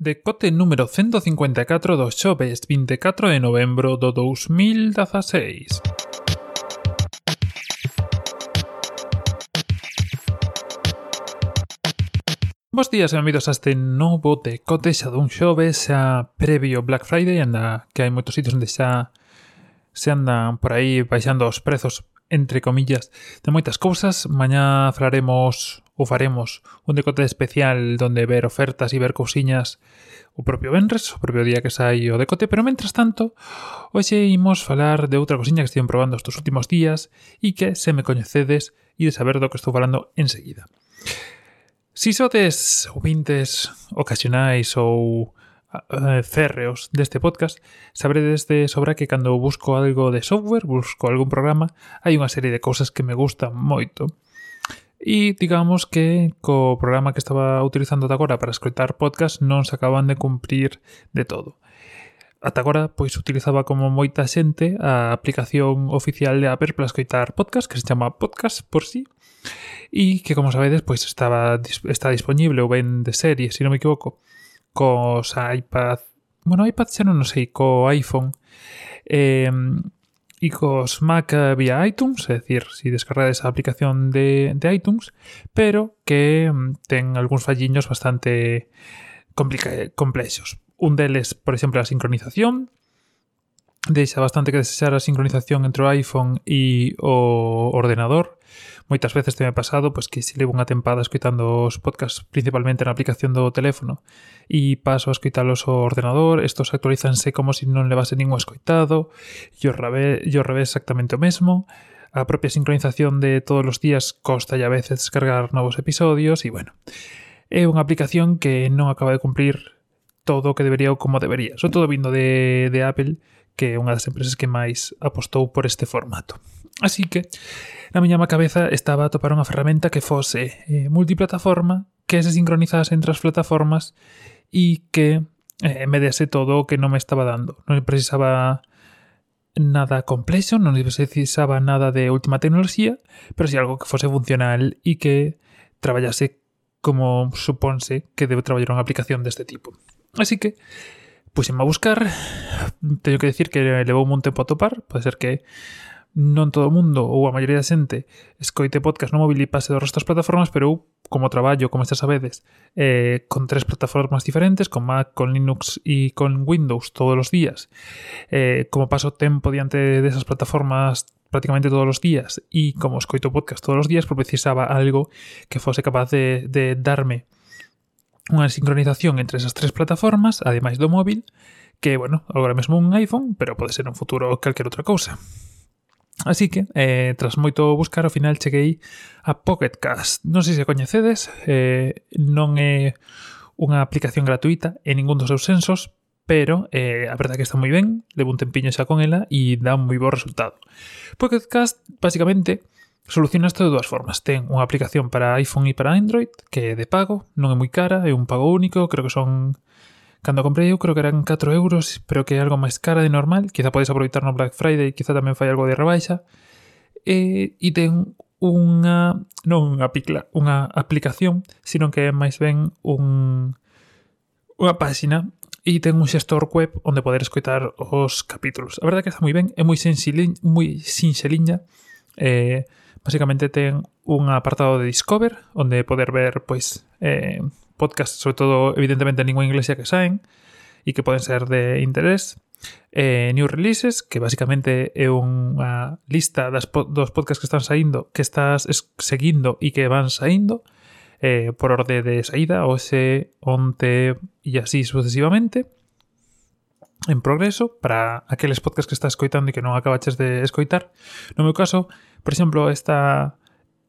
Decote número 154 do xoves 24 de novembro do 2016. Bos días e benvidos a este novo decote xa dun xoves xa previo Black Friday anda que hai moitos sitios onde xa se andan por aí baixando os prezos entre comillas de moitas cousas mañá falaremos ou faremos un decote especial donde ver ofertas e ver cousiñas o propio Benres, o propio día que sai o decote, pero mentras tanto, hoxe imos falar de outra cousiña que estive probando estes últimos días e que se me coñecedes e de saber do que estou falando enseguida. Si sodes ouvintes ocasionais ou uh, férreos deste podcast, sabredes de sobra que cando busco algo de software, busco algún programa, hai unha serie de cousas que me gustan moito E digamos que co programa que estaba utilizando ata agora para escoitar podcast non se acaban de cumprir de todo. Ata agora, pois utilizaba como moita xente a aplicación oficial de Apple para escoitar podcast, que se chama Podcast por sí, e que, como sabedes, pois estaba, está disponible ou ben de serie, se si non me equivoco, cos iPad... Bueno, iPad xa non, non sei, co iPhone. Eh, y cos Mac vía iTunes, é dicir, se si descargades a aplicación de, de iTunes, pero que mm, ten algúns falliños bastante complexos. Un deles, por exemplo, a sincronización, deixa bastante que desexar a sincronización entre o iPhone e o ordenador moitas veces teme pasado pois que se levo unha tempada escoitando os podcasts principalmente na aplicación do teléfono e paso a escoitalos ao ordenador, estos actualizanse como se si non levase ningún escoitado e o revés, e o revés exactamente o mesmo a propia sincronización de todos os días costa e a veces descargar novos episodios e bueno, é unha aplicación que non acaba de cumplir todo o que debería ou como debería. Sobre todo vindo de, de Apple, que é unha das empresas que máis apostou por este formato. Así que, na miña cabeza estaba a topar unha ferramenta que fose eh, multiplataforma, que se sincronizase entre as plataformas e que eh, me dese todo o que non me estaba dando. Non precisaba nada complexo, non precisaba nada de última tecnoloxía, pero si sí algo que fose funcional e que traballase como suponse que debe traballar unha aplicación deste tipo. Así que puxenme a buscar, teño que decir que levou un tempo a topar, pode ser que non todo o mundo ou a maioría da xente escoite podcast no móvil e pase do resto das plataformas, pero eu, como traballo, como estas sabedes, eh, con tres plataformas diferentes, con Mac, con Linux e con Windows todos os días, eh, como paso tempo diante desas plataformas prácticamente todos os días e como escoito podcast todos os días, pues precisaba algo que fose capaz de, de darme unha sincronización entre esas tres plataformas, ademais do móvil, que, bueno, agora mesmo un iPhone, pero pode ser un futuro calquer outra cousa. Así que, eh, tras moito buscar, ao final cheguei a Pocket Cast. Non sei se coñecedes, eh, non é unha aplicación gratuita en ningún dos seus sensos, pero eh, a verdad que está moi ben, levo un tempiño xa con ela e dá un moi bo resultado. Pocket Cast, basicamente, soluciona isto de dúas formas. Ten unha aplicación para iPhone e para Android, que é de pago, non é moi cara, é un pago único, creo que son Cando comprei eu creo que eran 4 euros, pero que é algo máis cara de normal. Quizá podes aproveitar no Black Friday, quizá tamén fai algo de rebaixa. E, e ten unha, non unha, picla, unha aplicación, sino que é máis ben un, unha páxina e ten un xestor web onde poder escoitar os capítulos. A verdade que está moi ben, é moi, sinxelin, moi sinxeliña. Eh, basicamente ten un apartado de Discover onde poder ver pois eh, podcasts, sobre todo evidentemente en lingua inglesa que saen e que poden ser de interés. Eh, New Releases, que basicamente é unha lista das po dos podcasts que están saindo, que estás seguindo e que van saindo eh, por orde de saída, ese, onte e así sucesivamente en progreso para aqueles podcasts que estás escoitando e que non acabaches de escoitar. No meu caso, por exemplo, esta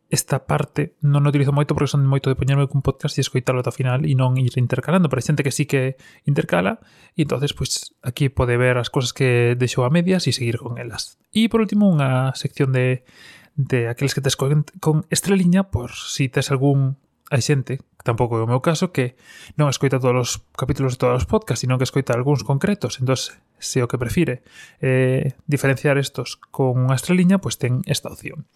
esta parte non utilizo moito porque son moito de poñerme cun podcast e escoitalo ata final e non ir intercalando, pero hai xente que sí que intercala e entonces pois pues, aquí pode ver as cousas que deixou a medias e seguir con elas. E por último unha sección de de aqueles que tes con, con estreliña por si tes algún hai xente, tampouco é o meu caso, que non escoita todos os capítulos de todos os podcasts, sino que escoita algúns concretos. Entón, se o que prefire eh, diferenciar estos con unha estreliña, pois pues ten esta opción.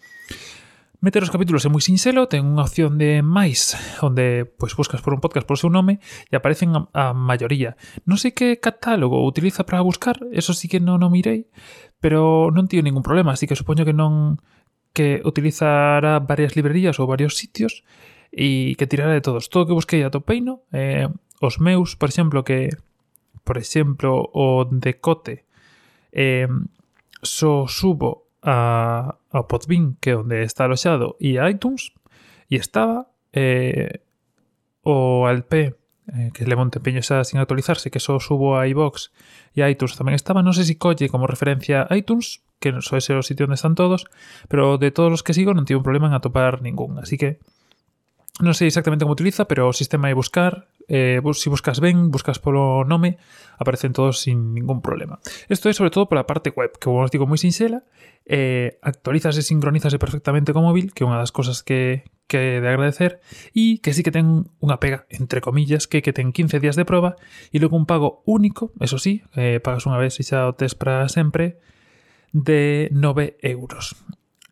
Meter os capítulos é moi sinxelo, ten unha opción de máis, onde pois buscas por un podcast por seu nome e aparecen a, a maioría. Non sei que catálogo utiliza para buscar, eso sí que non o mirei, pero non tivo ningún problema, así que supoño que non que utilizará varias librerías ou varios sitios e que tirará de todos. Todo o que busquei atopeino, eh, os meus, por exemplo, que por exemplo o decote eh, so subo a, a Podbean, que é onde está aloxado, e a iTunes, e estaba eh, o LP eh, que le empeño xa sin actualizarse, que só subo a iBox e a iTunes tamén estaba, non sei se si colle como referencia a iTunes, que só ese o sitio onde están todos, pero de todos os que sigo non tive un problema en atopar ningún, así que non sei exactamente como utiliza, pero sistema é buscar, eh, si buscas ben, buscas polo nome, aparecen todos sin ningún problema. Isto é sobre todo pola parte web, que como os digo moi sinxela, eh, actualizase e sincronízase perfectamente co móvil, que é unha das cosas que, que de agradecer, e que sí que ten unha pega, entre comillas, que que ten 15 días de proba, e logo un pago único, eso sí, eh, pagas unha vez e xa o para sempre, de 9 euros.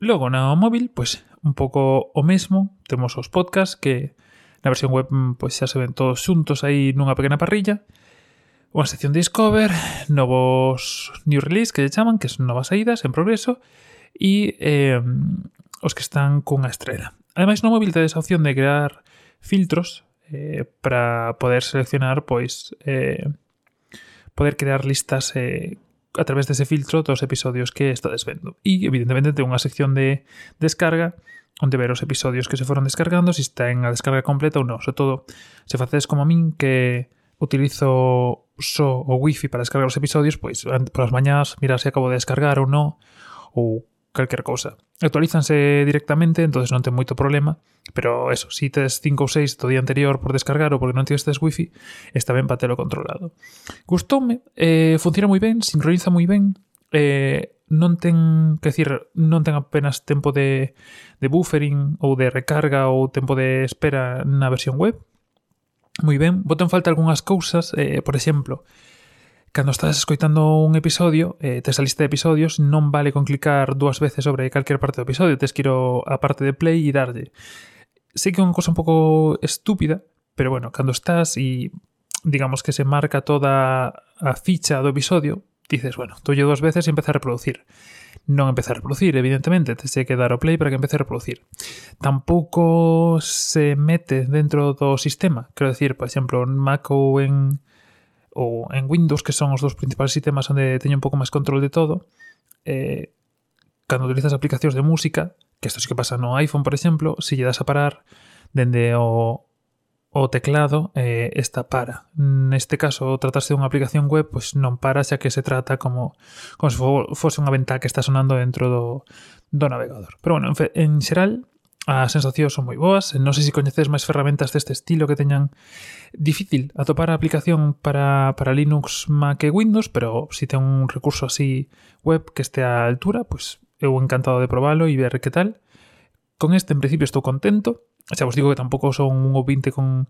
Logo na móvil, pois un pouco o mesmo, temos os podcasts que na versión web pois xa se ven todos xuntos aí nunha pequena parrilla. Unha sección de Discover, novos new release que lle chaman, que son novas saídas en progreso, e eh, os que están cunha estrela. Ademais, no móvil tedes a opción de crear filtros eh, para poder seleccionar, pois, eh, poder crear listas eh, a través dese filtro dos episodios que estades vendo. E, evidentemente, ten unha sección de descarga onde ver os episodios que se foron descargando, se está en a descarga completa ou non. Sobre todo, se facedes como a min que utilizo só o wifi para descargar os episodios, pois polas mañás mirar se acabo de descargar ou non, ou calquer cousa. Actualízanse directamente, entonces non ten moito problema, pero eso, si tes 5 ou 6 do día anterior por descargar ou porque non tivestes wifi, está ben para telo controlado. Gustoume, eh, funciona moi ben, sincroniza moi ben, eh, non ten, que decir, non ten apenas tempo de, de buffering ou de recarga ou tempo de espera na versión web. Moi ben, boten falta algunhas cousas, eh, por exemplo, cando estás escoitando un episodio, eh, tes a lista de episodios, non vale con clicar dúas veces sobre calquer parte do episodio, tes que ir a parte de play e darlle. Sei que é unha cosa un pouco estúpida, pero bueno, cando estás e digamos que se marca toda a ficha do episodio, dices, bueno, toulle dúas veces e empeza a reproducir. Non empeza a reproducir, evidentemente, te que dar o play para que empece a reproducir. Tampouco se mete dentro do sistema, quero decir, por exemplo, en Mac ou en ou en Windows, que son os dos principais sistemas onde teño un pouco máis control de todo, eh, cando utilizas aplicacións de música, que isto sí que pasa no iPhone, por exemplo, se lle das a parar dende o, o teclado, eh, esta para. Neste caso, tratarse dunha aplicación web, pois non para, xa que se trata como, como se fose unha ventá que está sonando dentro do, do navegador. Pero bueno, en, fe, en xeral, As sensacións son moi boas, non sei se coñecedes máis ferramentas deste estilo que teñan difícil atopar a aplicación para, para Linux, Mac e Windows, pero se ten un recurso así web que este á altura, pois eu encantado de probalo e ver que tal. Con este en principio estou contento, xa vos digo que tampouco son un ouvinte con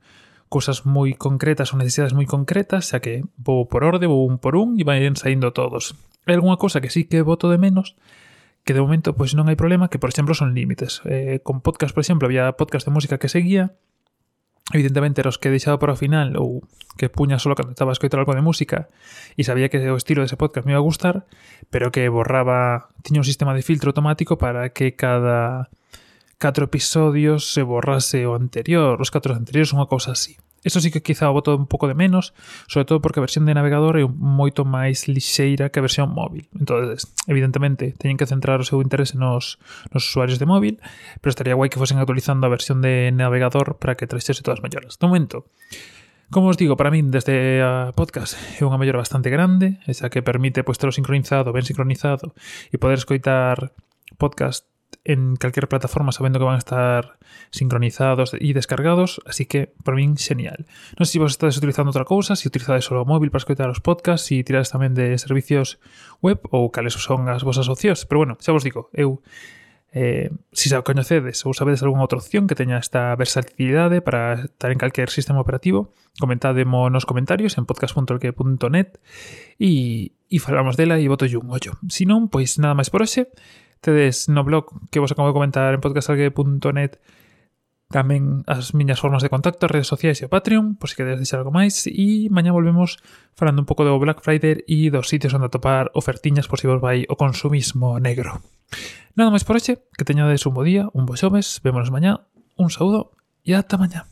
cousas moi concretas ou necesidades moi concretas, xa que vou por orde, vou un por un e vai saindo todos. Hai algunha cousa que sí que voto de menos, que de momento pois non hai problema, que por exemplo son límites. Eh, con podcast, por exemplo, había podcast de música que seguía, evidentemente eros que deixaba para o final ou que puña solo cando estaba a escoitar algo de música e sabía que o estilo dese podcast me iba a gustar, pero que borraba, tiña un sistema de filtro automático para que cada catro episodios se borrase o anterior, os catro anteriores, unha cousa así. Eso sí que quizá o boto un pouco de menos, sobre todo porque a versión de navegador é moito máis lixeira que a versión móvil. entonces evidentemente, teñen que centrar o seu interese nos, nos usuarios de móvil, pero estaría guai que fosen actualizando a versión de navegador para que traixese todas as melloras. De momento, Como os digo, para min desde a podcast é unha mellora bastante grande, esa que permite pois, pues, telo sincronizado, ben sincronizado e poder escoitar podcast en calquer plataforma sabendo que van a estar sincronizados e descargados, así que para min genial. Non sei se vos estades utilizando outra cousa, se utilizades solo o móvil para escoitar os podcasts, se tirades tamén de servicios web ou cales son as vosas opcións, pero bueno, xa vos digo, eu eh, se xa o coñecedes ou sabedes algunha outra opción que teña esta versatilidade para estar en calquer sistema operativo, comentademo nos comentarios en podcast.org.net e, e falamos dela e boto un ollo. Si non, pois nada máis por hoxe tedes no blog que vos acabo de comentar en podcastalgue.net tamén as miñas formas de contacto, redes sociais e o Patreon, por se queres deixar algo máis e mañá volvemos falando un pouco do Black Friday e dos sitios onde atopar ofertiñas por si vos vai o consumismo negro. Nada máis por hoxe, que teñades un bo día, un bo xoves, vémonos mañá, un saúdo e ata mañá.